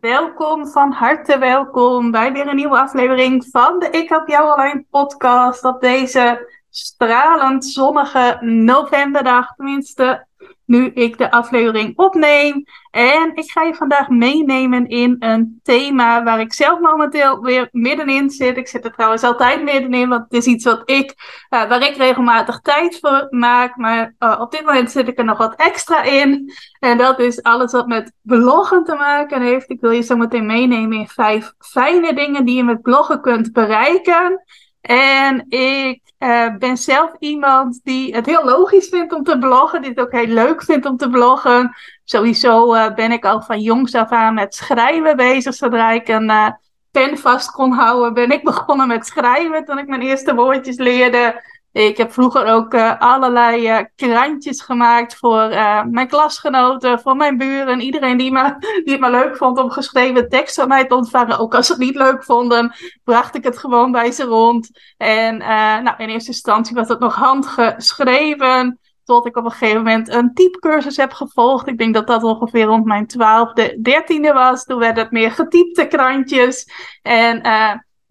Welkom, van harte welkom bij weer een nieuwe aflevering van de Ik Help Jou Online podcast op deze stralend zonnige novemberdag. Tenminste, nu ik de aflevering opneem. En ik ga je vandaag meenemen in een thema waar ik zelf momenteel weer middenin zit. Ik zit er trouwens altijd middenin, want het is iets wat ik, uh, waar ik regelmatig tijd voor maak. Maar uh, op dit moment zit ik er nog wat extra in. En dat is alles wat met bloggen te maken heeft. Ik wil je zo meteen meenemen in vijf fijne dingen die je met bloggen kunt bereiken. En ik uh, ben zelf iemand die het heel logisch vindt om te bloggen, die het ook heel leuk vindt om te bloggen. Sowieso uh, ben ik al van jongs af aan met schrijven bezig. Zodra ik een uh, pen vast kon houden, ben ik begonnen met schrijven toen ik mijn eerste woordjes leerde. Ik heb vroeger ook uh, allerlei uh, krantjes gemaakt voor uh, mijn klasgenoten, voor mijn buren. Iedereen die, me, die het me leuk vond om geschreven tekst van mij te ontvangen. Ook als ze het niet leuk vonden, bracht ik het gewoon bij ze rond. En nou, in eerste instantie was het nog handgeschreven. Tot ik op een gegeven moment een typecursus heb gevolgd. Ik denk dat dat ongeveer rond mijn twaalfde, dertiende was. Toen werden het meer getypte krantjes. En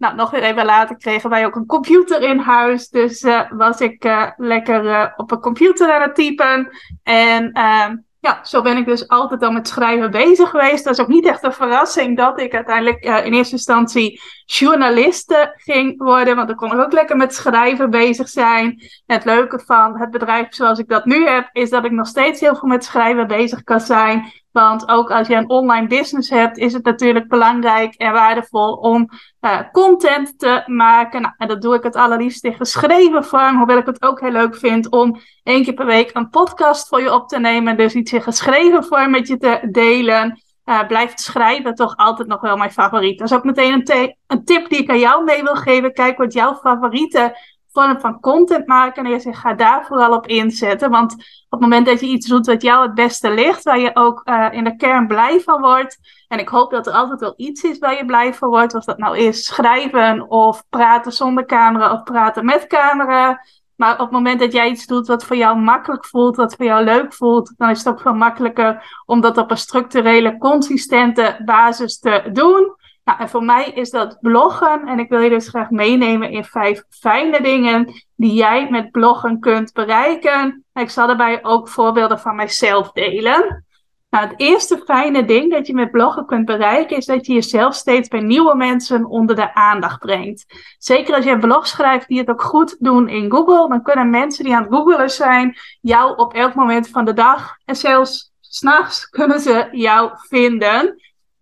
nou, nog weer even later kregen wij ook een computer in huis. Dus uh, was ik uh, lekker uh, op een computer aan het typen. En ehm, ja, zo ben ik dus altijd al met schrijven bezig geweest. Dat is ook niet echt een verrassing dat ik uiteindelijk in eerste instantie journaliste ging worden. Want dan kon ik ook lekker met schrijven bezig zijn. Het leuke van het bedrijf zoals ik dat nu heb, is dat ik nog steeds heel veel met schrijven bezig kan zijn. Want ook als je een online business hebt, is het natuurlijk belangrijk en waardevol om uh, content te maken. Nou, en dat doe ik het allerliefst in geschreven vorm. Hoewel ik het ook heel leuk vind om één keer per week een podcast voor je op te nemen. Dus iets in geschreven vorm met je te delen. Uh, blijft schrijven toch altijd nog wel mijn favoriet. Dat is ook meteen een, een tip die ik aan jou mee wil geven. Kijk wat jouw favoriete vorm van content maken. En je zegt, ga daar vooral op inzetten. Want op het moment dat je iets doet wat jou het beste ligt, waar je ook uh, in de kern blij van wordt. En ik hoop dat er altijd wel iets is waar je blij van wordt. Of dat nou is schrijven of praten zonder camera of praten met camera. Maar op het moment dat jij iets doet wat voor jou makkelijk voelt, wat voor jou leuk voelt, dan is het ook veel makkelijker om dat op een structurele, consistente basis te doen. Nou, en voor mij is dat bloggen. En ik wil je dus graag meenemen in vijf fijne dingen die jij met bloggen kunt bereiken. ik zal daarbij ook voorbeelden van mijzelf delen. Nou, het eerste fijne ding dat je met bloggen kunt bereiken is dat je jezelf steeds bij nieuwe mensen onder de aandacht brengt. Zeker als je blog schrijft die het ook goed doen in Google, dan kunnen mensen die aan het googelen zijn jou op elk moment van de dag en zelfs s'nachts kunnen ze jou vinden.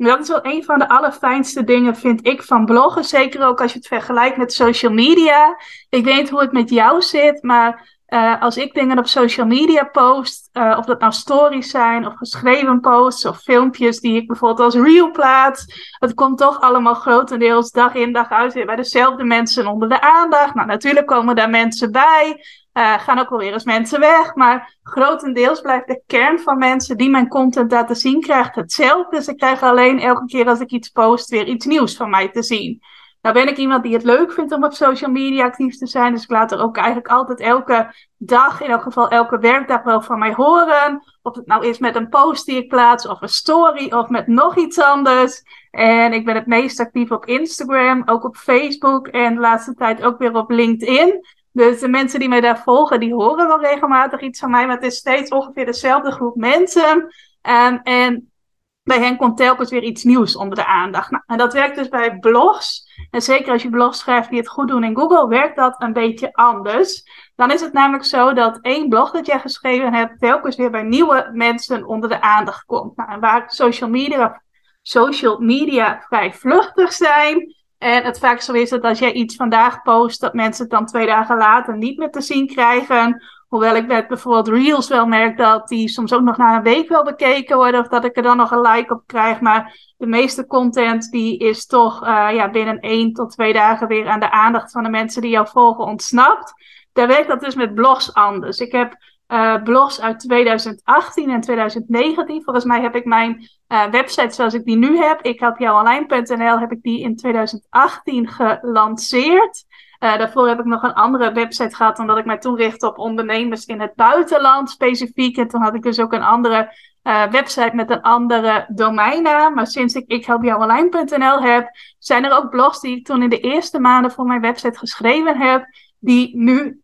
Dat is wel een van de allerfijnste dingen, vind ik, van bloggen. Zeker ook als je het vergelijkt met social media. Ik weet niet hoe het met jou zit, maar uh, als ik dingen op social media post, uh, of dat nou stories zijn, of geschreven posts, of filmpjes die ik bijvoorbeeld als reel plaats, het komt toch allemaal grotendeels dag in dag uit bij dezelfde mensen onder de aandacht. Nou, natuurlijk komen daar mensen bij, uh, gaan ook wel weer eens mensen weg, maar grotendeels blijft de kern van mensen die mijn content laten zien, krijgt hetzelfde. Dus ik krijg alleen elke keer als ik iets post weer iets nieuws van mij te zien. Nou ben ik iemand die het leuk vindt om op social media actief te zijn. Dus ik laat er ook eigenlijk altijd elke dag, in elk geval elke werkdag wel van mij horen. Of het nou is met een post die ik plaats, of een story, of met nog iets anders. En ik ben het meest actief op Instagram, ook op Facebook en de laatste tijd ook weer op LinkedIn. Dus de mensen die mij daar volgen, die horen wel regelmatig iets van mij. Maar het is steeds ongeveer dezelfde groep mensen. Um, en bij hen komt telkens weer iets nieuws onder de aandacht. Nou, en dat werkt dus bij blogs. En zeker als je blogs schrijft die het goed doen in Google, werkt dat een beetje anders. Dan is het namelijk zo dat één blog dat jij geschreven hebt, telkens weer bij nieuwe mensen onder de aandacht komt. Nou, en waar social media, social media vrij vluchtig zijn. En het vaak zo is dat als jij iets vandaag post, dat mensen het dan twee dagen later niet meer te zien krijgen. Hoewel ik met bijvoorbeeld Reels wel merk dat die soms ook nog na een week wel bekeken worden. Of dat ik er dan nog een like op krijg. Maar de meeste content die is toch uh, ja, binnen één tot twee dagen weer aan de aandacht van de mensen die jou volgen ontsnapt. Daar werkt dat dus met blogs anders. Ik heb uh, blogs uit 2018 en 2019. Volgens mij heb ik mijn uh, website zoals ik die nu heb, ik heb online.nl, heb ik die in 2018 gelanceerd. Uh, daarvoor heb ik nog een andere website gehad, omdat ik mij toen richtte op ondernemers in het buitenland specifiek. En toen had ik dus ook een andere website met een andere domeinnaam. Maar sinds ik ikhelpjouonline.nl heb, zijn er ook blogs die ik toen in de eerste maanden voor mijn website geschreven heb, die nu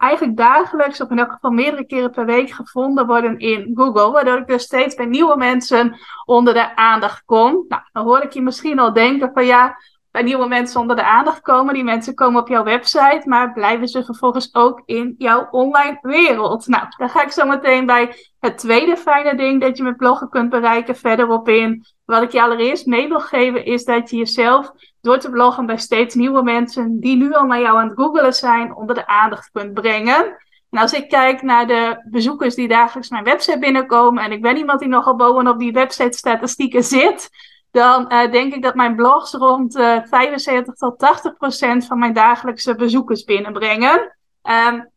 eigenlijk dagelijks, of in elk geval meerdere keren per week, gevonden worden in Google. Waardoor ik dus steeds bij nieuwe mensen onder de aandacht kom. Nou, dan hoor ik je misschien al denken van ja, bij nieuwe mensen onder de aandacht komen. Die mensen komen op jouw website, maar blijven ze vervolgens ook in jouw online wereld. Nou, daar ga ik zo meteen bij het tweede fijne ding dat je met bloggen kunt bereiken verder op in. Wat ik je allereerst mee wil geven is dat je jezelf door te bloggen bij steeds nieuwe mensen die nu al naar jou aan het googelen zijn, onder de aandacht kunt brengen. En als ik kijk naar de bezoekers die dagelijks mijn website binnenkomen, en ik ben iemand die nogal bovenop die website statistieken zit, dan uh, denk ik dat mijn blogs rond uh, eh, 75 tot 80 procent van mijn dagelijkse bezoekers binnenbrengen. Um,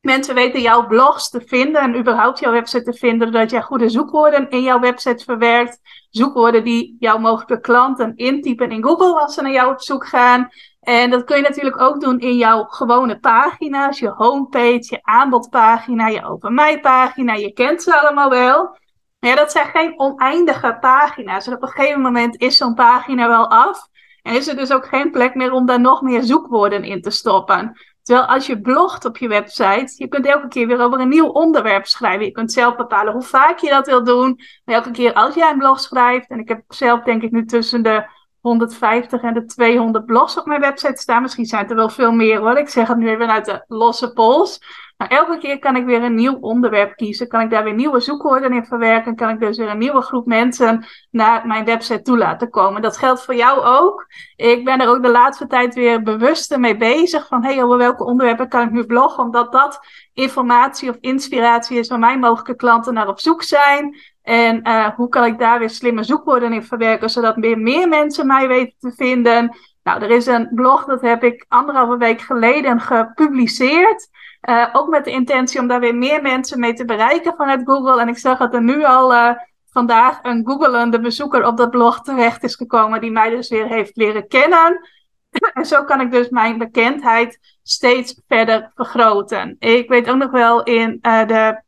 mensen weten jouw blogs te vinden en überhaupt jouw website te vinden, doordat jij goede zoekwoorden in jouw website verwerkt. Zoekwoorden die jouw mogelijke klanten intypen in Google als ze naar jou op zoek gaan. En dat kun je natuurlijk ook doen in jouw gewone pagina's, je homepage, je aanbodpagina, je open mij pagina. Je kent ze allemaal wel. Ja, dat zijn geen oneindige pagina's. En op een gegeven moment is zo'n pagina wel af. En is er dus ook geen plek meer om daar nog meer zoekwoorden in te stoppen. Terwijl als je blogt op je website, je kunt elke keer weer over een nieuw onderwerp schrijven. Je kunt zelf bepalen hoe vaak je dat wil doen. Maar elke keer als jij een blog schrijft, en ik heb zelf denk ik nu tussen de 150 en de 200 blogs op mijn website staan. Misschien zijn het er wel veel meer hoor. Ik zeg het nu even uit de losse pols. Nou, elke keer kan ik weer een nieuw onderwerp kiezen. Kan ik daar weer nieuwe zoekwoorden in verwerken. Kan ik dus weer een nieuwe groep mensen naar mijn website toe laten komen. Dat geldt voor jou ook. Ik ben er ook de laatste tijd weer bewust mee bezig. Van hey, over welke onderwerpen kan ik nu bloggen? Omdat dat informatie of inspiratie is waar mijn mogelijke klanten naar op zoek zijn. En uh, hoe kan ik daar weer slimme zoekwoorden in verwerken, zodat meer, meer mensen mij weten te vinden. Nou, er is een blog, dat heb ik anderhalve week geleden gepubliceerd. Uh, ook met de intentie om daar weer meer mensen mee te bereiken vanuit Google. En ik zag dat er nu al uh, vandaag een googelende bezoeker op dat blog terecht is gekomen, die mij dus weer heeft leren kennen. en zo kan ik dus mijn bekendheid steeds verder vergroten. Ik weet ook nog wel in de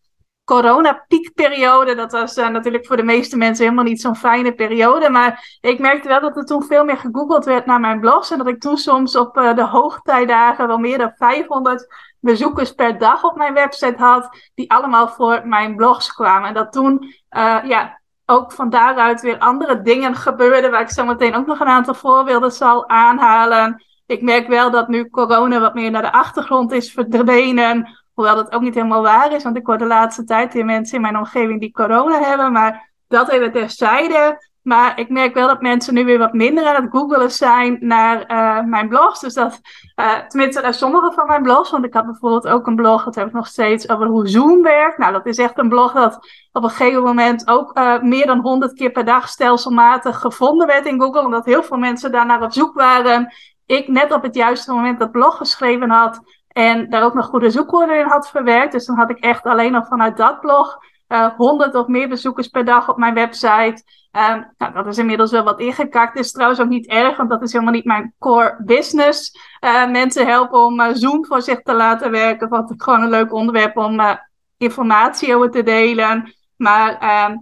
corona-piekperiode. Dat was uh, natuurlijk voor de meeste mensen helemaal niet zo'n fijne periode. Maar ik merkte wel dat er toen veel meer gegoogeld werd naar mijn blogs. En dat ik toen soms op uh, de hoogtijdagen wel meer dan 500 bezoekers per dag op mijn website had. Die allemaal voor mijn blogs kwamen. En dat toen, uh, ja, ook van daaruit weer andere dingen gebeurden. Waar ik zo meteen ook nog een aantal voorbeelden zal aanhalen. Ik merk wel dat nu corona wat meer naar de achtergrond is verdwenen. Hoewel dat ook niet helemaal waar is, want ik hoor de laatste tijd weer mensen in mijn omgeving die corona hebben. Maar dat even terzijde. Maar ik merk wel dat mensen nu weer wat minder aan het googelen zijn naar uh, mijn blogs. Dus dat, uh, tenminste sommige van mijn blogs. Want ik had bijvoorbeeld ook een blog, dat heb ik nog steeds, over hoe Zoom werkt. Nou, dat is echt een blog dat op een gegeven moment ook uh, meer dan 100 keer per dag stelselmatig gevonden werd in Google. Omdat heel veel mensen daarnaar op zoek waren. Ik net op het juiste moment dat blog geschreven had. En daar ook nog goede zoekwoorden in had verwerkt. Dus dan had ik echt alleen nog vanuit dat blog uh, 100 of meer bezoekers per dag op mijn website. Um, nou, dat is inmiddels wel wat ingekakt. Is trouwens ook niet erg, want dat is helemaal niet mijn core business. Uh, mensen helpen om uh, Zoom voor zich te laten werken. Wat gewoon een leuk onderwerp om informatie over te delen. Maar ehm,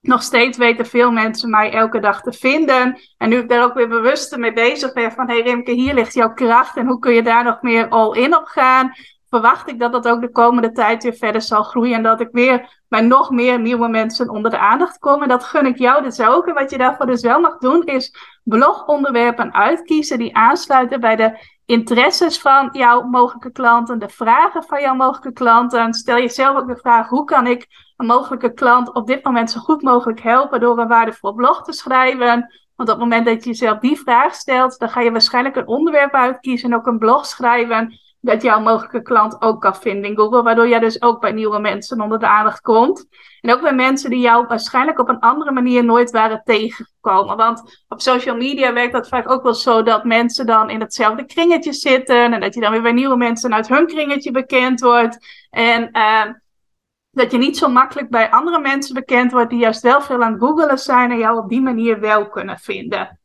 nog steeds weten veel mensen mij elke dag te vinden. En nu ik daar ook weer bewust mee bezig ben van... hé hey Rimke, hier ligt jouw kracht en hoe kun je daar nog meer all in op gaan... verwacht ik dat dat ook de komende tijd weer verder zal groeien... en dat ik weer bij nog meer nieuwe mensen onder de aandacht kom. En dat gun ik jou dus ook. En wat je daarvoor dus wel mag doen is blogonderwerpen uitkiezen... die aansluiten bij de interesses van jouw mogelijke klanten, de vragen van jouw mogelijke klanten. Stel jezelf ook de vraag: hoe kan ik een mogelijke klant op dit moment zo goed mogelijk helpen door een waardevol blog te schrijven? Want op het moment dat je jezelf die vraag stelt, dan ga je waarschijnlijk een onderwerp uitkiezen en ook een blog schrijven dat jouw mogelijke klant ook kan vinden in Google, waardoor jij dus ook bij nieuwe mensen onder de aandacht komt. En ook bij mensen die jou waarschijnlijk op een andere manier nooit waren tegengekomen. Want op social media werkt dat vaak ook wel zo dat mensen dan in hetzelfde kringetje zitten en dat je dan weer bij nieuwe mensen uit hun kringetje bekend wordt. En uh, dat je niet zo makkelijk bij andere mensen bekend wordt die juist wel veel aan het googelen zijn en jou op die manier wel kunnen vinden.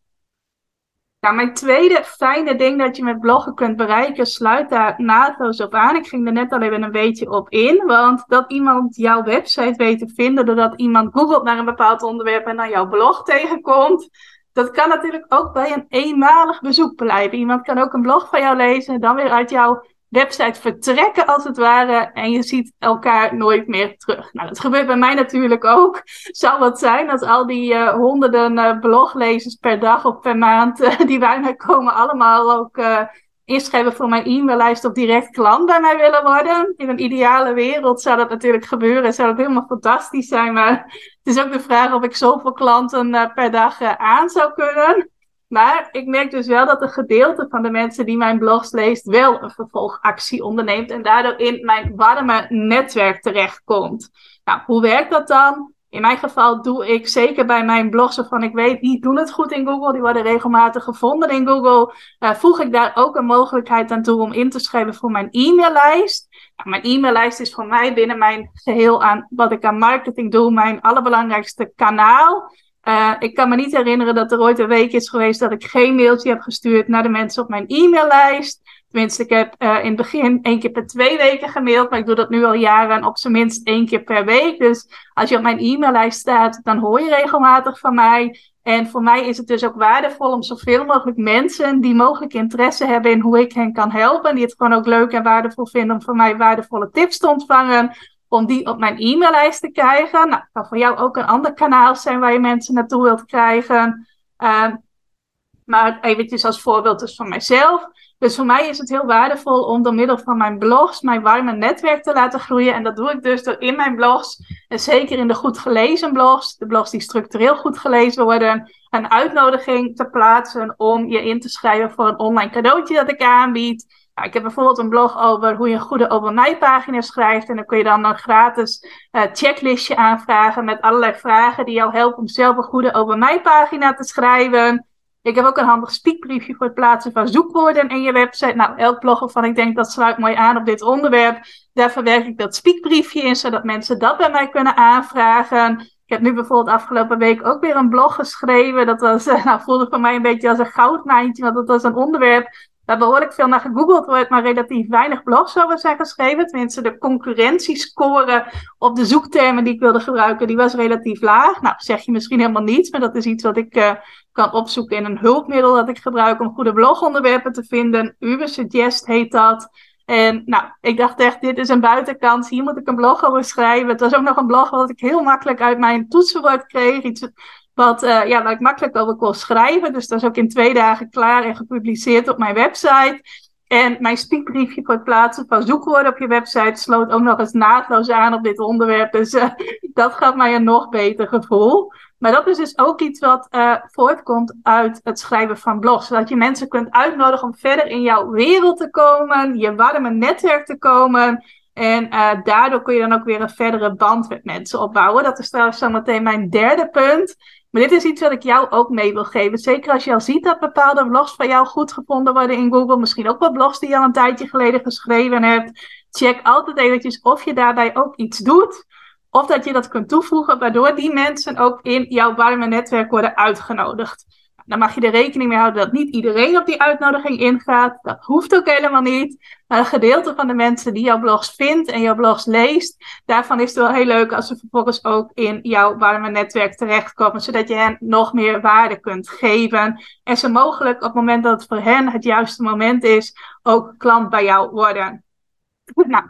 Mijn tweede fijne ding dat je met bloggen kunt bereiken, sluit daar naadloos op aan. Ik ging er net al even een beetje op in, want dat iemand jouw website weet te vinden doordat iemand googelt naar een bepaald onderwerp en dan jouw blog tegenkomt, dat kan natuurlijk ook bij een eenmalig bezoek blijven. Iemand kan ook een blog van jou lezen en dan weer uit jouw website vertrekken als het ware en je ziet elkaar nooit meer terug. Nou, dat gebeurt bij mij natuurlijk ook. Zou wat zijn als al die uh, honderden uh, bloglezers per dag of per maand uh, die bij mij komen allemaal ook inschrijven voor mijn e-maillijst of direct klant bij mij willen worden. In een ideale wereld zou dat natuurlijk gebeuren. Zou dat helemaal fantastisch zijn. Maar het is ook de vraag of ik zoveel klanten per dag aan zou kunnen. Maar ik merk dus wel dat een gedeelte van de mensen die mijn blogs leest wel een vervolgactie onderneemt en daardoor in mijn warme netwerk terechtkomt. Nou, hoe werkt dat dan? In mijn geval doe ik zeker bij mijn blogs waarvan ik weet, die doen het goed in Google, die worden regelmatig gevonden in Google. Uh, voeg ik daar ook een mogelijkheid aan toe om in te schrijven voor mijn e-maillijst. Nou, mijn e-maillijst is voor mij binnen mijn geheel aan wat ik aan marketing doe, mijn allerbelangrijkste kanaal. Uh, ik kan me niet herinneren dat er ooit een week is geweest dat ik geen mailtje heb gestuurd naar de mensen op mijn e-maillijst. Tenminste, ik heb uh, in het begin één keer per twee weken gemaild, maar ik doe dat nu al jaren op zijn minst één keer per week. Dus als je op mijn e-maillijst staat, dan hoor je regelmatig van mij. En voor mij is het dus ook waardevol om zoveel mogelijk mensen die mogelijk interesse hebben in hoe ik hen kan helpen, die het gewoon ook leuk en waardevol vinden om van mij waardevolle tips te ontvangen, om die op mijn e-maillijst te krijgen. Nou, kan voor jou ook een ander kanaal zijn waar je mensen naartoe wilt krijgen. Uh, maar eventjes als voorbeeld dus van mijzelf. Dus voor mij is het heel waardevol om door middel van mijn blogs mijn warme netwerk te laten groeien. En dat doe ik dus door in mijn blogs, en zeker in de goed gelezen blogs, de blogs die structureel goed gelezen worden, een uitnodiging te plaatsen om je in te schrijven voor een online cadeautje dat ik aanbied. Ik heb bijvoorbeeld een blog over hoe je een goede over mij pagina schrijft. En dan kun je dan een gratis uh, checklistje aanvragen met allerlei vragen die jou helpen om zelf een goede over mij pagina te schrijven. Ik heb ook een handig speakbriefje voor het plaatsen van zoekwoorden in je website. Nou, elk blog waarvan ik denk dat sluit mooi aan op dit onderwerp. Daar verwerk ik dat speakbriefje in, zodat mensen dat bij mij kunnen aanvragen. Ik heb nu bijvoorbeeld afgelopen week ook weer een blog geschreven. Dat was, nou, voelde voor mij een beetje als een goudmijntje, want dat was een onderwerp daar behoorlijk veel naar gegoogeld wordt, maar relatief weinig blogs over zijn geschreven. Tenminste, de concurrentiescore op de zoektermen die ik wilde gebruiken, die was relatief laag. Nou, zeg je misschien helemaal niets, maar dat is iets wat ik uh, kan opzoeken in een hulpmiddel dat ik gebruik om goede blogonderwerpen te vinden. Ubersuggest heet dat. En nou, ik dacht echt, dit is een buitenkans. Hier moet ik een blog over schrijven. Het was ook nog een blog wat ik heel makkelijk uit mijn toetsenbord kreeg. Iets wat uh, ja, ik makkelijk over kon schrijven. Dus dat is ook in twee dagen klaar en gepubliceerd op mijn website. En mijn speakbriefje voor het plaatsen van zoekwoorden op je website sloot ook nog eens naadloos aan op dit onderwerp. Dus uh, dat gaf mij een nog beter gevoel. Maar dat is dus ook iets wat uh, voortkomt uit het schrijven van blogs. Zodat je mensen kunt uitnodigen om verder in jouw wereld te komen, je warme netwerk te komen. En daardoor kun je dan ook weer een verdere band met mensen opbouwen. Dat is trouwens zometeen mijn derde punt. Maar dit is iets wat ik jou ook mee wil geven. Zeker als je al ziet dat bepaalde blogs van jou goed gevonden worden in Google. Misschien ook wel blogs die je al een tijdje geleden geschreven hebt. Check altijd eventjes of je daarbij ook iets doet. Of dat je dat kunt toevoegen, waardoor die mensen ook in jouw warme netwerk worden uitgenodigd. Dan mag je er rekening mee houden dat niet iedereen op die uitnodiging ingaat. Dat hoeft ook helemaal niet. Maar een gedeelte van de mensen die jouw blogs vindt en jouw blogs leest, daarvan is het wel heel leuk als ze vervolgens ook in jouw warme netwerk terechtkomen, zodat je hen nog meer waarde kunt geven. En ze mogelijk op het moment dat het voor hen het juiste moment is, ook klant bij jou worden. Nou,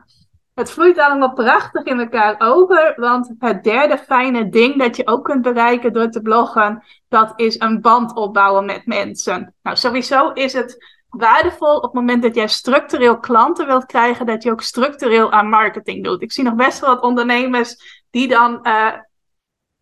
het vloeit allemaal prachtig in elkaar over, want het derde fijne ding dat je ook kunt bereiken door te bloggen, dat is een band opbouwen met mensen. Nou, sowieso is het waardevol op het moment dat jij structureel klanten wilt krijgen, dat je ook structureel aan marketing doet. Ik zie nog best wel wat ondernemers die dan uh,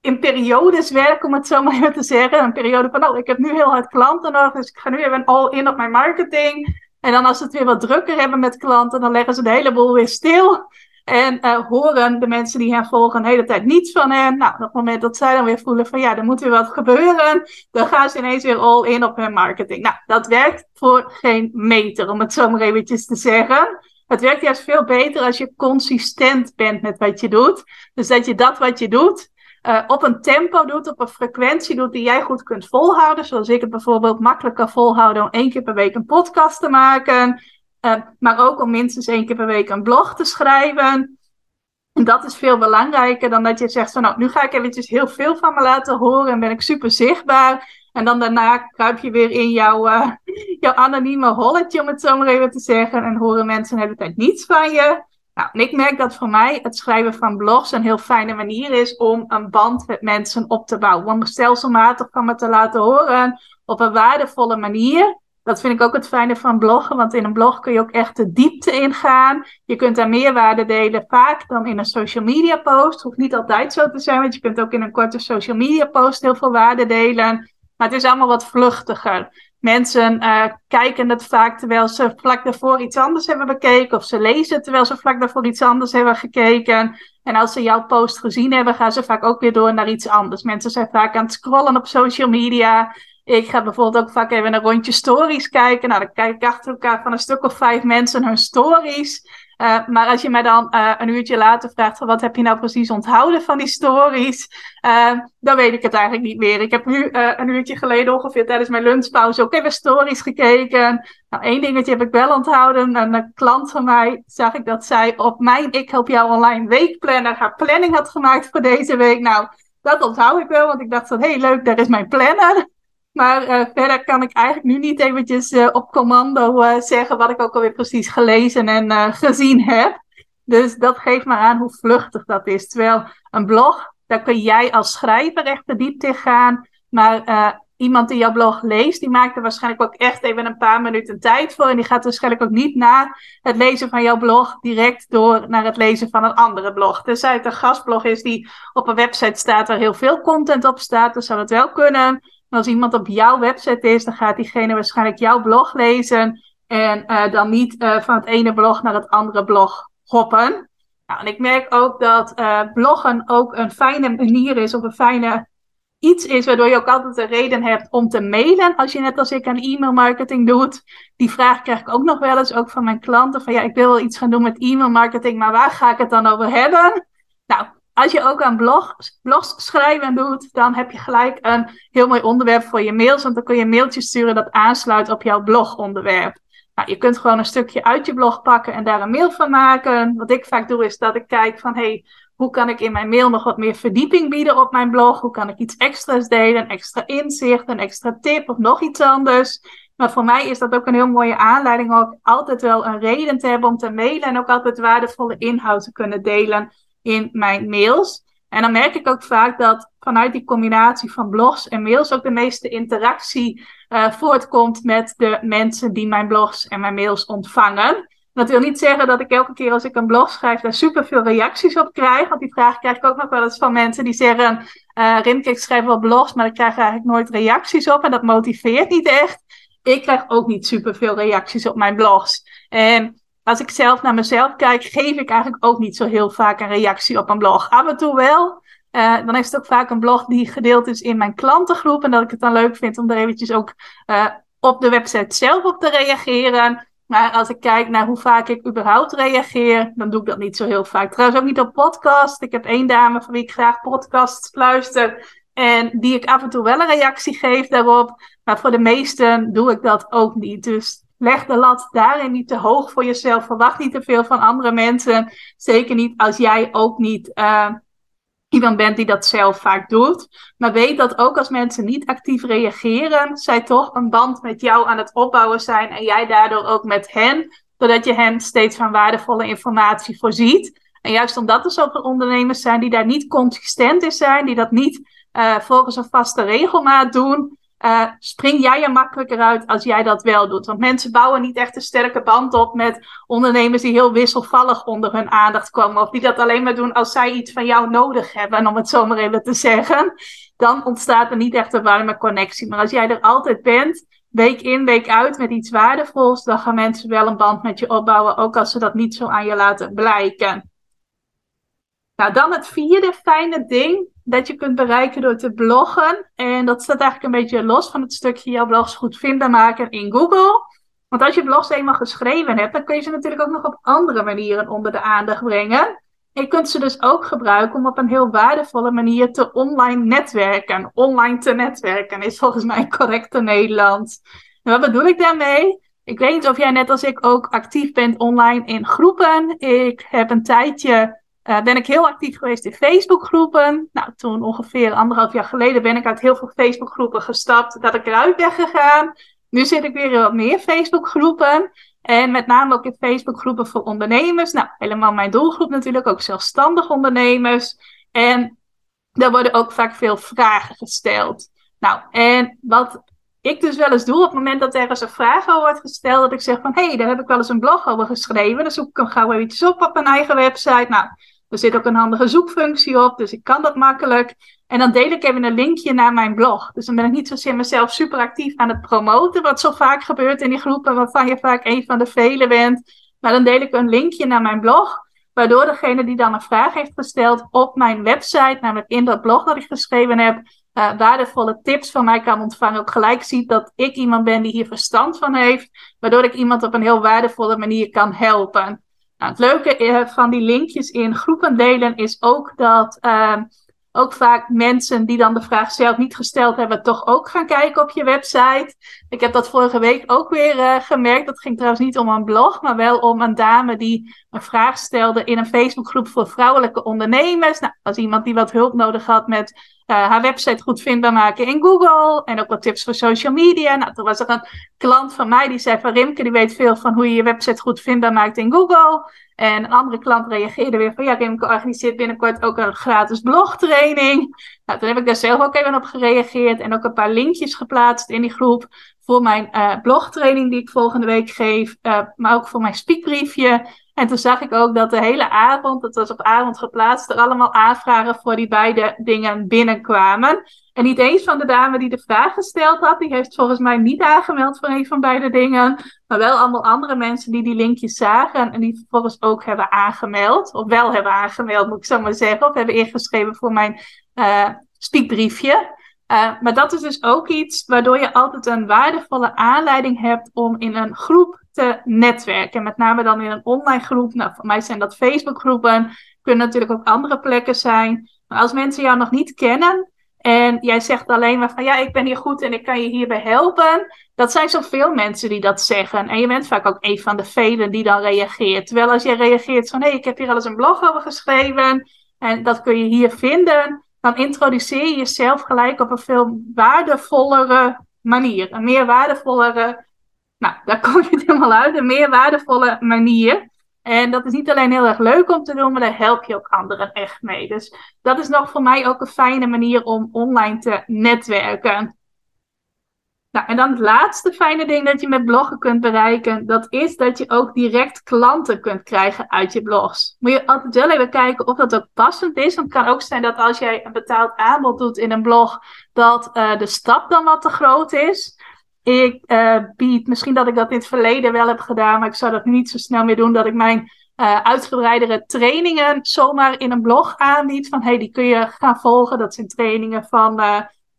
in periodes werken, om het zo maar te zeggen. Een periode van, oh, ik heb nu heel hard klanten nodig, dus ik ga nu even all in op mijn marketing. En dan als ze het weer wat drukker hebben met klanten, dan leggen ze de hele boel weer stil. En uh, horen de mensen die hen volgen een hele tijd niets van hen. Nou, op het moment dat zij dan weer voelen van ja, er moet weer wat gebeuren, dan gaan ze ineens weer all in op hun marketing. Nou, dat werkt voor geen meter, om het zo maar eventjes te zeggen. Het werkt juist veel beter als je consistent bent met wat je doet. Dus dat je dat wat je doet, uh, op een tempo doet, op een frequentie doet die jij goed kunt volhouden. Zoals ik het bijvoorbeeld makkelijk kan volhouden om één keer per week een podcast te maken. Uh, maar ook om minstens één keer per week een blog te schrijven. En dat is veel belangrijker dan dat je zegt van nou, nu ga ik eventjes heel veel van me laten horen en ben ik super zichtbaar. En dan daarna kruip je weer in jouw, uh, jouw anonieme holletje, om het zo maar even te zeggen. En horen mensen de hele tijd niets van je. Nou, ik merk dat voor mij het schrijven van blogs een heel fijne manier is om een band met mensen op te bouwen. Om stelselmatig van me te laten horen op een waardevolle manier. Dat vind ik ook het fijne van bloggen, want in een blog kun je ook echt de diepte ingaan. Je kunt daar meer waarde delen, vaak dan in een social media post. Hoeft niet altijd zo te zijn, want je kunt ook in een korte social media post heel veel waarde delen. Maar het is allemaal wat vluchtiger. Mensen uh, kijken het vaak terwijl ze vlak daarvoor iets anders hebben bekeken. Of ze lezen terwijl ze vlak daarvoor iets anders hebben gekeken. En als ze jouw post gezien hebben, gaan ze vaak ook weer door naar iets anders. Mensen zijn vaak aan het scrollen op social media. Ik ga bijvoorbeeld ook vaak even een rondje stories kijken. Nou, dan kijk ik achter elkaar van een stuk of vijf mensen hun stories. Uh, maar als je mij dan uh, een uurtje later vraagt wat heb je nou precies onthouden van die stories, uh, dan weet ik het eigenlijk niet meer. Ik heb nu een uurtje geleden ongeveer tijdens mijn lunchpauze ook even stories gekeken. Nou, één dingetje heb ik wel onthouden. Een klant van mij zag ik dat zij op mijn Ik Help Jou Online weekplanner haar planning had gemaakt voor deze week. Nou, dat onthoud ik wel, want ik dacht van hé hey, leuk, daar is mijn planner. Maar uh, verder kan ik eigenlijk nu niet eventjes uh, op commando uh, zeggen wat ik ook alweer precies gelezen en gezien heb. Dus dat geeft me aan hoe vluchtig dat is. Terwijl een blog, daar kun jij als schrijver echt de diepte in gaan. Maar iemand die jouw blog leest, die maakt er waarschijnlijk ook echt even een paar minuten tijd voor. En die gaat waarschijnlijk ook niet na het lezen van jouw blog direct door naar het lezen van een andere blog. Tenzij het een gastblog is die op een website staat waar heel veel content op staat, dan zou het wel kunnen als iemand op jouw website is, dan gaat diegene waarschijnlijk jouw blog lezen. En uh, dan niet uh, van het ene blog naar het andere blog hoppen. Nou, en ik merk ook dat uh, bloggen ook een fijne manier is, of een fijne iets is, waardoor je ook altijd een reden hebt om te mailen. Als je net als ik aan e-mail marketing doet. Die vraag krijg ik ook nog wel eens, ook van mijn klanten. Van ja, ik wil wel iets gaan doen met e-mail marketing, maar waar ga ik het dan over hebben? Nou, als je ook aan blogs, blogs schrijven doet, dan heb je gelijk een heel mooi onderwerp voor je mails. Want dan kun je een mailtje sturen dat aansluit op jouw blogonderwerp. Nou, je kunt gewoon een stukje uit je blog pakken en daar een mail van maken. Wat ik vaak doe is dat ik kijk van, hey, hoe kan ik in mijn mail nog wat meer verdieping bieden op mijn blog? Hoe kan ik iets extra's delen, extra inzicht, een extra tip of nog iets anders? Maar voor mij is dat ook een heel mooie aanleiding om altijd wel een reden te hebben om te mailen en ook altijd waardevolle inhoud te kunnen delen in mijn mails. En dan merk ik ook vaak dat vanuit die combinatie van blogs en mails ook de meeste interactie uh, voortkomt met de mensen die mijn blogs en mijn mails ontvangen. Dat wil niet zeggen dat ik elke keer als ik een blog schrijf daar superveel reacties op krijg. Want die vraag krijg ik ook nog wel eens van mensen die zeggen... Uh, Rimke, ik schrijf wel blogs, maar ik krijg eigenlijk nooit reacties op. En dat motiveert niet echt. Ik krijg ook niet superveel reacties op mijn blogs. Als ik zelf naar mezelf kijk, geef ik eigenlijk ook niet zo heel vaak een reactie op een blog. Af en toe wel. Uh, dan is het ook vaak een blog die gedeeld is in mijn klantengroep. En dat ik het dan leuk vind om er eventjes ook uh, op de website zelf op te reageren. Maar als ik kijk naar hoe vaak ik überhaupt reageer, dan doe ik dat niet zo heel vaak. Trouwens ook niet op podcast. Ik heb één dame van wie ik graag podcasts luister. En die ik af en toe wel een reactie geef daarop. Maar voor de meesten doe ik dat ook niet. Dus leg de lat daarin niet te hoog voor jezelf. Verwacht niet te veel van andere mensen. Zeker niet als jij ook niet uh, iemand bent die dat zelf vaak doet. Maar weet dat ook als mensen niet actief reageren, zij toch een band met jou aan het opbouwen zijn. En jij daardoor ook met hen, zodat je hen steeds van waardevolle informatie voorziet. En juist omdat er zoveel ondernemers zijn die daar niet consistent in zijn, die dat niet uh, volgens een vaste regelmaat doen, uh, spring jij er makkelijker uit als jij dat wel doet. Want mensen bouwen niet echt een sterke band op met ondernemers die heel wisselvallig onder hun aandacht komen. Of die dat alleen maar doen als zij iets van jou nodig hebben, om het zo maar even te zeggen. Dan ontstaat er niet echt een warme connectie. Maar als jij er altijd bent, week in, week uit met iets waardevols, dan gaan mensen wel een band met je opbouwen, ook als ze dat niet zo aan je laten blijken. Nou, dan het vierde fijne ding dat je kunt bereiken door te bloggen. En dat staat eigenlijk een beetje los van het stukje jouw blogs goed vindbaar maken in Google. Want als je blogs eenmaal geschreven hebt, dan kun je ze natuurlijk ook nog op andere manieren onder de aandacht brengen. En je kunt ze dus ook gebruiken om op een heel waardevolle manier te online netwerken. Online te netwerken is volgens mij correcte Nederlands. En wat bedoel ik daarmee? Ik weet niet of jij net als ik ook actief bent online in groepen. Ik heb een tijdje uh, ben ik heel actief geweest in Facebookgroepen. Nou, toen ongeveer anderhalf jaar geleden ben ik uit heel veel Facebookgroepen gestapt, dat ik eruit ben gegaan. Nu zit ik weer in wat meer Facebookgroepen. En met name ook in Facebookgroepen voor ondernemers. Nou, helemaal mijn doelgroep natuurlijk, ook zelfstandig ondernemers. En daar worden ook vaak veel vragen gesteld. Nou, en wat ik dus wel eens doe op het moment dat er eens een vraag over wordt gesteld, dat ik zeg van, hé, hey, daar heb ik wel eens een blog over geschreven. Dan zoek ik hem gauw eventjes op op mijn eigen website. Nou, er zit ook een handige zoekfunctie op, dus ik kan dat makkelijk. En dan deel ik even een linkje naar mijn blog. Dus dan ben ik niet zozeer mezelf super actief aan het promoten, wat zo vaak gebeurt in die groepen waarvan je vaak een van de velen bent. Maar dan deel ik een linkje naar mijn blog, waardoor degene die dan een vraag heeft gesteld op mijn website, namelijk in dat blog dat ik geschreven heb, uh, waardevolle tips van mij kan ontvangen. Ook gelijk ziet dat ik iemand ben die hier verstand van heeft, waardoor ik iemand op een heel waardevolle manier kan helpen. Nou, het leuke eh, van die linkjes in groepen delen is ook dat uh, ook vaak mensen die dan de vraag zelf niet gesteld hebben, toch ook gaan kijken op je website. Ik heb dat vorige week ook weer uh, gemerkt. Dat ging trouwens niet om een blog, maar wel om een dame die een vraag stelde in een Facebookgroep voor vrouwelijke ondernemers. Nou, als iemand die wat hulp nodig had met uh, haar website goed vindbaar maken in Google. En ook wat tips voor social media. Nou, toen was er een klant van mij die zei van Rimke, die weet veel van hoe je je website goed vindbaar maakt in Google. En een andere klant reageerde weer van ja, Rimke organiseert binnenkort ook een gratis blogtraining. Nou, toen heb ik daar zelf ook even op gereageerd en ook een paar linkjes geplaatst in die groep voor mijn uh, blogtraining die ik volgende week geef, uh, maar ook voor mijn speakbriefje. En toen zag ik ook dat de hele avond, dat was op avond geplaatst, er allemaal aanvragen voor die beide dingen binnenkwamen. En niet eens van de dame die de vraag gesteld had, die heeft volgens mij niet aangemeld voor een van beide dingen. Maar wel allemaal andere mensen die die linkjes zagen en die vervolgens ook hebben aangemeld. Of wel hebben aangemeld, moet ik zo maar zeggen. Of hebben ingeschreven voor mijn uh, speakbriefje. Uh, maar dat is dus ook iets waardoor je altijd een waardevolle aanleiding hebt om in een groep te netwerken. Met name dan in een online groep. Nou, voor mij zijn dat Facebookgroepen. Kunnen natuurlijk ook andere plekken zijn. Maar als mensen jou nog niet kennen en jij zegt alleen maar van ja, ik ben hier goed en ik kan je hierbij helpen. Dat zijn zoveel mensen die dat zeggen. En je bent vaak ook een van de velen die dan reageert. Terwijl als je reageert van hé, hey, ik heb hier al eens een blog over geschreven. En dat kun je hier vinden. Dan introduceer je jezelf gelijk op een veel waardevollere manier. Een meer waardevollere nou, daar kom je het helemaal uit. Een meer waardevolle manier. En dat is niet alleen heel erg leuk om te doen, maar daar help je ook anderen echt mee. Dus dat is nog voor mij ook een fijne manier om online te netwerken. Nou, en dan het laatste fijne ding dat je met bloggen kunt bereiken, dat is dat je ook direct klanten kunt krijgen uit je blogs. Moet je altijd wel even kijken of dat ook passend is. Want het kan ook zijn dat als jij een betaald aanbod doet in een blog, dat uh, de stap dan wat te groot is. Ik uh, bied, misschien dat ik dat in het verleden wel heb gedaan, maar ik zou dat niet zo snel meer doen, dat ik mijn uh, uitgebreidere trainingen zomaar in een blog aanbied. Van hey, die kun je gaan volgen. Dat zijn trainingen van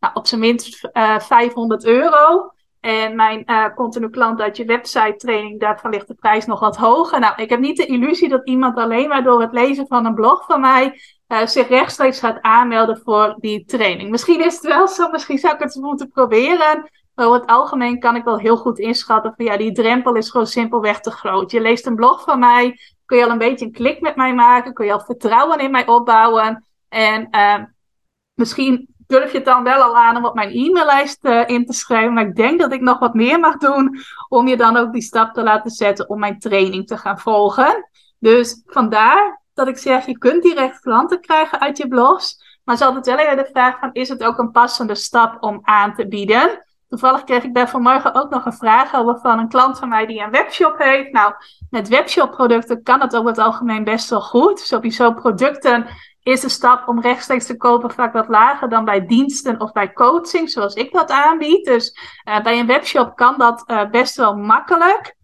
nou, op zijn minst 500 euro. En mijn continu klant uit je website training, daarvan ligt de prijs nog wat hoger. Nou, ik heb niet de illusie dat iemand alleen maar door het lezen van een blog van mij zich rechtstreeks gaat aanmelden voor die training. Misschien is het wel zo, misschien zou ik het moeten proberen. Maar over het algemeen kan ik wel heel goed inschatten van ja, die drempel is gewoon simpelweg te groot. Je leest een blog van mij, kun je al een beetje een klik met mij maken, kun je al vertrouwen in mij opbouwen. En uh, misschien durf je het dan wel al aan om op mijn e-maillijst uh, in te schrijven. Maar ik denk dat ik nog wat meer mag doen om je dan ook die stap te laten zetten om mijn training te gaan volgen. Dus vandaar dat ik zeg, je kunt direct klanten krijgen uit je blogs. Maar ze altijd wel even de vraag van, is het ook een passende stap om aan te bieden? Toevallig kreeg ik daar vanmorgen ook nog een vraag over van een klant van mij die een webshop heeft. Nou, met webshop producten kan het over het algemeen best wel goed. Sowieso producten is de stap om rechtstreeks te kopen vaak wat lager dan bij diensten of bij coaching, zoals ik dat aanbied. Dus uh, bij een webshop kan dat uh, best wel makkelijk.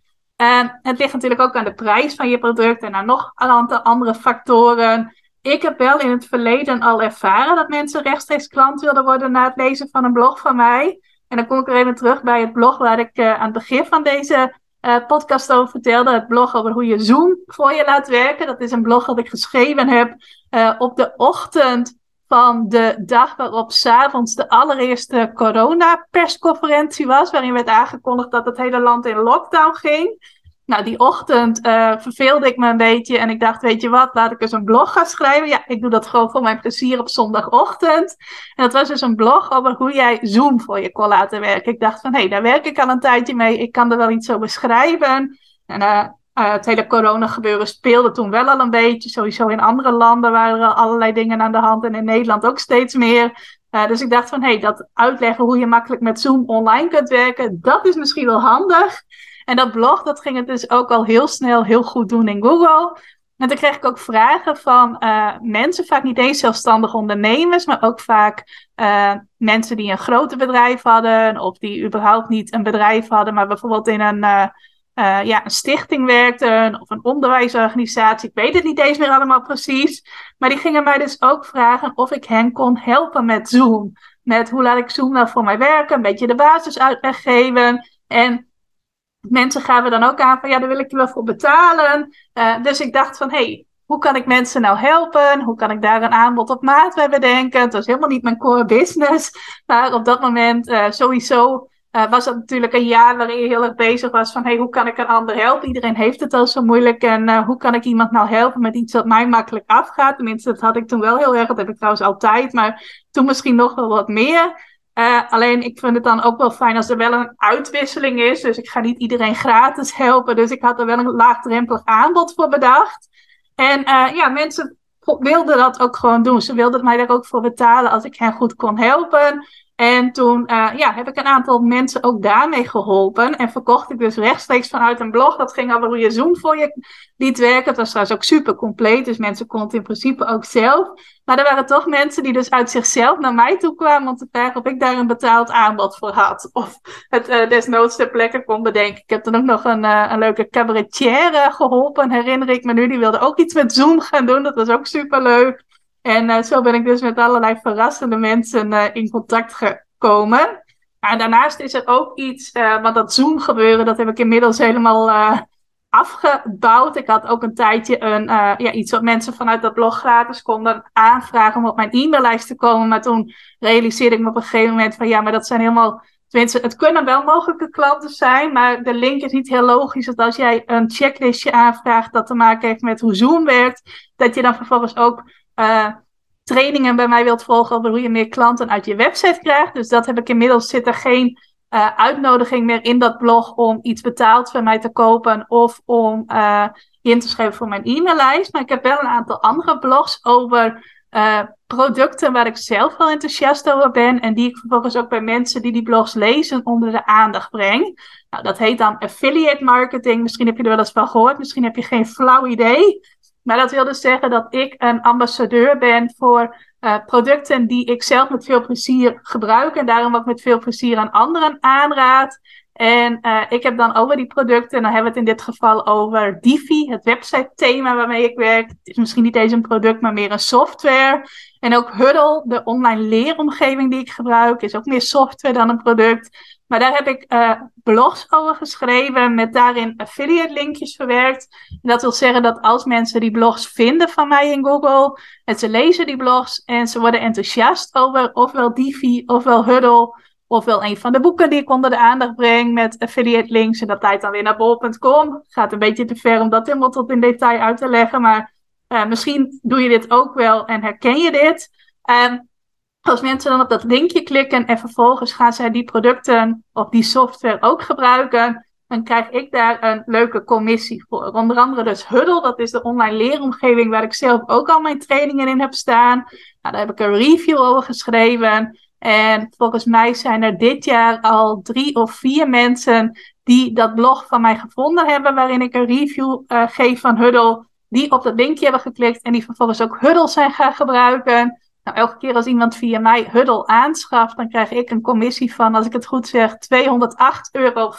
Het ligt natuurlijk ook aan de prijs van je product en aan nog een aantal andere factoren. Ik heb wel in het verleden al ervaren dat mensen rechtstreeks klant wilden worden na het lezen van een blog van mij. En dan kom ik er even terug bij het blog waar ik uh, aan het begin van deze uh, podcast over vertelde. Het blog over hoe je Zoom voor je laat werken. Dat is een blog dat ik geschreven heb uh, op de ochtend van de dag waarop s'avonds de allereerste corona-persconferentie was. Waarin werd aangekondigd dat het hele land in lockdown ging. Nou, die ochtend uh, verveelde ik me een beetje en ik dacht, weet je wat, laat ik eens een blog gaan schrijven. Ja, ik doe dat gewoon voor mijn plezier op zondagochtend. En dat was dus een blog over hoe jij Zoom voor je kon laten werken. Ik dacht van, hé, hey, daar werk ik al een tijdje mee. Ik kan er wel iets over beschrijven. En uh, uh, het hele corona gebeuren speelde toen wel al een beetje. Sowieso in andere landen waren er allerlei dingen aan de hand en in Nederland ook steeds meer. Dus ik dacht van, hé, hey, dat uitleggen hoe je makkelijk met Zoom online kunt werken, dat is misschien wel handig. En dat blog, dat ging het dus ook al heel snel heel goed doen in Google. En toen kreeg ik ook vragen van uh, mensen, vaak niet eens zelfstandige ondernemers, maar ook vaak uh, mensen die een groter bedrijf hadden, of die überhaupt niet een bedrijf hadden, maar bijvoorbeeld in een, uh, ja, een stichting werkten of een onderwijsorganisatie. Ik weet het niet eens meer allemaal precies. Maar die gingen mij dus ook vragen of ik hen kon helpen met Zoom. Met hoe laat ik Zoom nou voor mij werken, een beetje de basis uitleg geven. En mensen gaven dan ook aan van ja, daar wil ik je wel voor betalen. Uh, dus ik dacht van hé, hey, hoe kan ik mensen nou helpen? Hoe kan ik daar een aanbod op maat bij bedenken? Het was helemaal niet mijn core business. Maar op dat moment uh, sowieso uh, was dat natuurlijk een jaar waarin je heel erg bezig was van hey, hoe kan ik een ander helpen? Iedereen heeft het al zo moeilijk. En hoe kan ik iemand nou helpen met iets wat mij makkelijk afgaat? Tenminste, dat had ik toen wel heel erg. Dat heb ik trouwens altijd. Maar toen misschien nog wel wat meer. Uh, alleen ik vind het dan ook wel fijn als er wel een uitwisseling is. Dus ik ga niet iedereen gratis helpen. Dus ik had er wel een laagdrempelig aanbod voor bedacht. En uh, ja, mensen wilden dat ook gewoon doen. Ze wilden mij daar ook voor betalen als ik hen goed kon helpen. En toen uh, ja, heb ik een aantal mensen ook daarmee geholpen. En verkocht ik dus rechtstreeks vanuit een blog. Dat ging over hoe je Zoom voor je liet werken. Het was trouwens ook super compleet. Dus mensen konden in principe ook zelf. Maar er waren toch mensen die dus uit zichzelf naar mij toe kwamen om te vragen of ik daar een betaald aanbod voor had. Of het uh, desnoods ter plekke kon bedenken. Ik heb dan ook nog een, uh, een leuke cabaretier geholpen, herinner ik me nu. Die wilde ook iets met Zoom gaan doen. Dat was ook super leuk. En uh, zo ben ik dus met allerlei verrassende mensen uh, in contact gekomen. En daarnaast is er ook iets, uh, want dat Zoom gebeuren, dat heb ik inmiddels helemaal afgebouwd. Ik had ook een tijdje een, ja, iets wat mensen vanuit dat blog gratis konden aanvragen om op mijn e-maillijst te komen. Maar toen realiseerde ik me op een gegeven moment van ja, maar dat zijn helemaal Tenminste, het kunnen wel mogelijke klanten zijn, maar de link is niet heel logisch. Dat als jij een checklistje aanvraagt dat te maken heeft met hoe Zoom werkt, dat je dan vervolgens ook uh, trainingen bij mij wilt volgen over hoe je meer klanten uit je website krijgt. Dus dat heb ik inmiddels, zit er geen uh, uitnodiging meer in dat blog om iets betaald van mij te kopen of om je in te schrijven voor mijn e-maillijst. Maar ik heb wel een aantal andere blogs over producten waar ik zelf wel enthousiast over ben en die ik vervolgens ook bij mensen die die blogs lezen onder de aandacht breng. Nou, dat heet dan affiliate marketing. Misschien heb je er wel eens van gehoord, misschien heb je geen flauw idee. Maar dat wil dus zeggen dat ik een ambassadeur ben voor uh, producten die ik zelf met veel plezier gebruik en daarom ook met veel plezier aan anderen aanraad. En uh, ik heb dan over die producten, en dan hebben we het in dit geval over Divi, het website thema waarmee ik werk. Het is misschien niet eens een product, maar meer een software. En ook Huddle, de online leeromgeving die ik gebruik, is ook meer software dan een product. Maar daar heb ik uh, blogs over geschreven met daarin affiliate linkjes verwerkt. En dat wil zeggen dat als mensen die blogs vinden van mij in Google, en ze lezen die blogs en ze worden enthousiast over ofwel Divi ofwel Huddle, ofwel een van de boeken die ik onder de aandacht breng met affiliate links. En dat leidt dan weer naar bol.com. Gaat een beetje te ver om dat helemaal tot in detail uit te leggen, maar uh, misschien doe je dit ook wel en herken je dit. Um, als mensen dan op dat linkje klikken en vervolgens gaan zij die producten of die software ook gebruiken, dan krijg ik daar een leuke commissie voor. Onder andere dus Huddle, dat is de online leeromgeving waar ik zelf ook al mijn trainingen in heb staan. Nou, daar heb ik een review over geschreven. En volgens mij zijn er dit jaar al drie of vier mensen die dat blog van mij gevonden hebben, waarin ik een review uh, geef van Huddle. die op dat linkje hebben geklikt en die vervolgens ook Huddle zijn gaan gebruiken. Nou, elke keer als iemand via mij Huddle aanschaft, dan krijg ik een commissie van, als ik het goed zeg, 208,50 euro.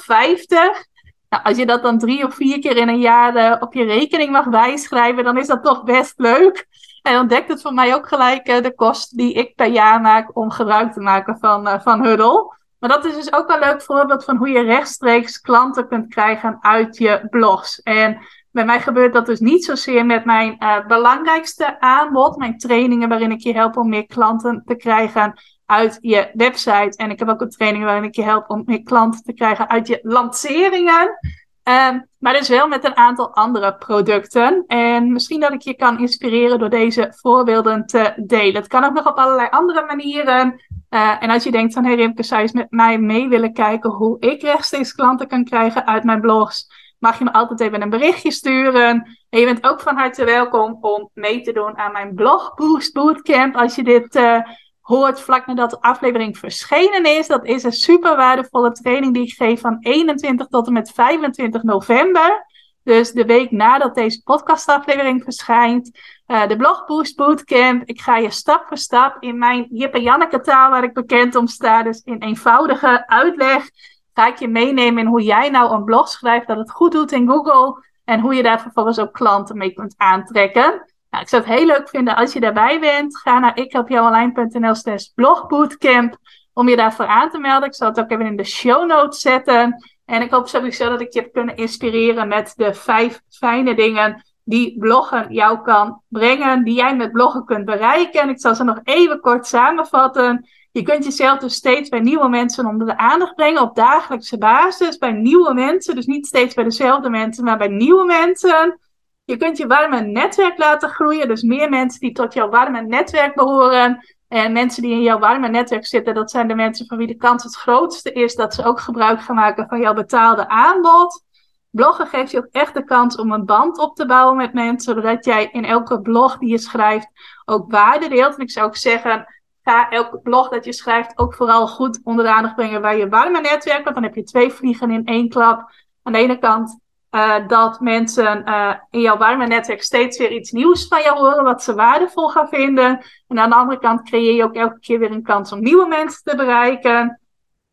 Nou, als je dat dan drie of vier keer in een jaar uh, op je rekening mag bijschrijven, dan is dat toch best leuk. En dan dekt het voor mij ook gelijk uh, de kost die ik per jaar maak om gebruik te maken van, uh, van Huddle. Maar dat is dus ook een leuk voorbeeld van hoe je rechtstreeks klanten kunt krijgen uit je blogs. En bij mij gebeurt dat dus niet zozeer met mijn uh, belangrijkste aanbod, mijn trainingen waarin ik je help om meer klanten te krijgen uit je website. En ik heb ook een training waarin ik je help om meer klanten te krijgen uit je lanceringen. Um, maar dus wel met een aantal andere producten. En misschien dat ik je kan inspireren door deze voorbeelden te delen. Het kan ook nog op allerlei andere manieren. Uh, en als je denkt van, hey Rimke, zou je eens met mij mee willen kijken hoe ik rechtstreeks klanten kan krijgen uit mijn blogs? Mag je me altijd even een berichtje sturen. En je bent ook van harte welkom om mee te doen aan mijn Blog Boost Bootcamp. Als je dit uh, hoort vlak nadat de aflevering verschenen is. Dat is een super waardevolle training die ik geef van 21 tot en met 25 november. Dus de week nadat deze podcastaflevering verschijnt. Uh, de Blog Boost Bootcamp. Ik ga je stap voor stap in mijn Jip en Janneke taal, waar ik bekend om sta. Dus in eenvoudige uitleg ga ik je meenemen in hoe jij nou een blog schrijft dat het goed doet in Google. En hoe je daar vervolgens ook klanten mee kunt aantrekken. Nou, ik zou het heel leuk vinden als je daarbij bent. Ga naar ikhelpjouonline.nl slash blogbootcamp om je daarvoor aan te melden. Ik zal het ook even in de show notes zetten. En ik hoop sowieso dat ik je heb kunnen inspireren met de vijf fijne dingen die bloggen jou kan brengen, die jij met bloggen kunt bereiken. En ik zal ze nog even kort samenvatten. Je kunt jezelf dus steeds bij nieuwe mensen onder de aandacht brengen op dagelijkse basis, bij nieuwe mensen. Dus niet steeds bij dezelfde mensen, maar bij nieuwe mensen. Je kunt je warme netwerk laten groeien. Dus meer mensen die tot jouw warme netwerk behoren. En mensen die in jouw warme netwerk zitten, dat zijn de mensen van wie de kans het grootste is dat ze ook gebruik gaan maken van jouw betaalde aanbod. Bloggen geeft je ook echt de kans om een band op te bouwen met mensen, zodat jij in elke blog die je schrijft ook waarde deelt. En ik zou ook zeggen, ga elke blog dat je schrijft ook vooral goed onder de aandacht brengen bij je warme netwerk. Want dan heb je twee vliegen in één klap. Aan de ene kant uh, dat mensen uh, in jouw warme netwerk steeds weer iets nieuws van jou horen, wat ze waardevol gaan vinden. En aan de andere kant creëer je ook elke keer weer een kans om nieuwe mensen te bereiken.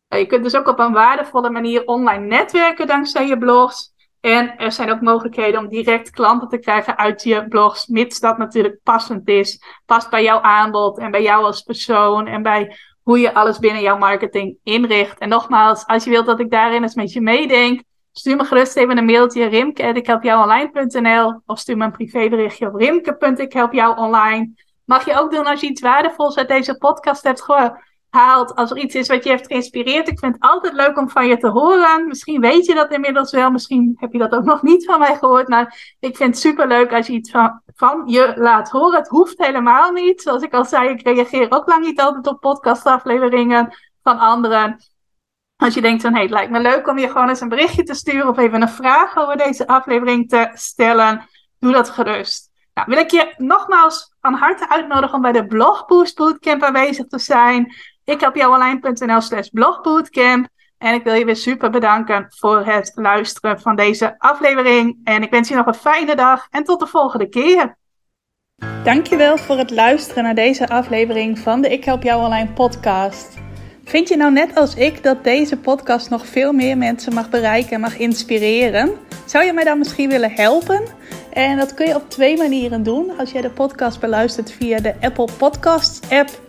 Uh, je kunt dus ook op een waardevolle manier online netwerken dankzij je blogs. En er zijn ook mogelijkheden om direct klanten te krijgen uit je blogs, mits dat natuurlijk passend is. Past bij jouw aanbod en bij jou als persoon en bij hoe je alles binnen jouw marketing inricht. En nogmaals, als je wilt dat ik daarin eens met je meedenk, Stuur me gerust even een mailtje rimke.ikhelpjouonline.nl of stuur me een privéberichtje op rimke.ikhelpjouonline. Mag je ook doen als je iets waardevols uit deze podcast hebt gehaald. Als er iets is wat je heeft geïnspireerd. Ik vind het altijd leuk om van je te horen. Misschien weet je dat inmiddels wel. Misschien heb je dat ook nog niet van mij gehoord. Maar ik vind het super leuk als je iets van, van je laat horen. Het hoeft helemaal niet. Zoals ik al zei, ik reageer ook lang niet altijd op podcastafleveringen van anderen. Als je denkt van, hey, het lijkt me leuk om je gewoon eens een berichtje te sturen of even een vraag over deze aflevering te stellen, doe dat gerust. Nou, wil ik je nogmaals van harte uitnodigen om bij de Blogboost Bootcamp aanwezig te zijn. Ik heb jouwonline.nl slash blogbootcamp. En ik wil je weer super bedanken voor het luisteren van deze aflevering. En ik wens je nog een fijne dag en tot de volgende keer. Dankjewel voor het luisteren naar deze aflevering van de Ik Help Jou Online podcast. Vind je nou net als ik dat deze podcast nog veel meer mensen mag bereiken en mag inspireren? Zou je mij dan misschien willen helpen? En dat kun je op twee manieren doen. Als jij de podcast beluistert via de Apple Podcasts app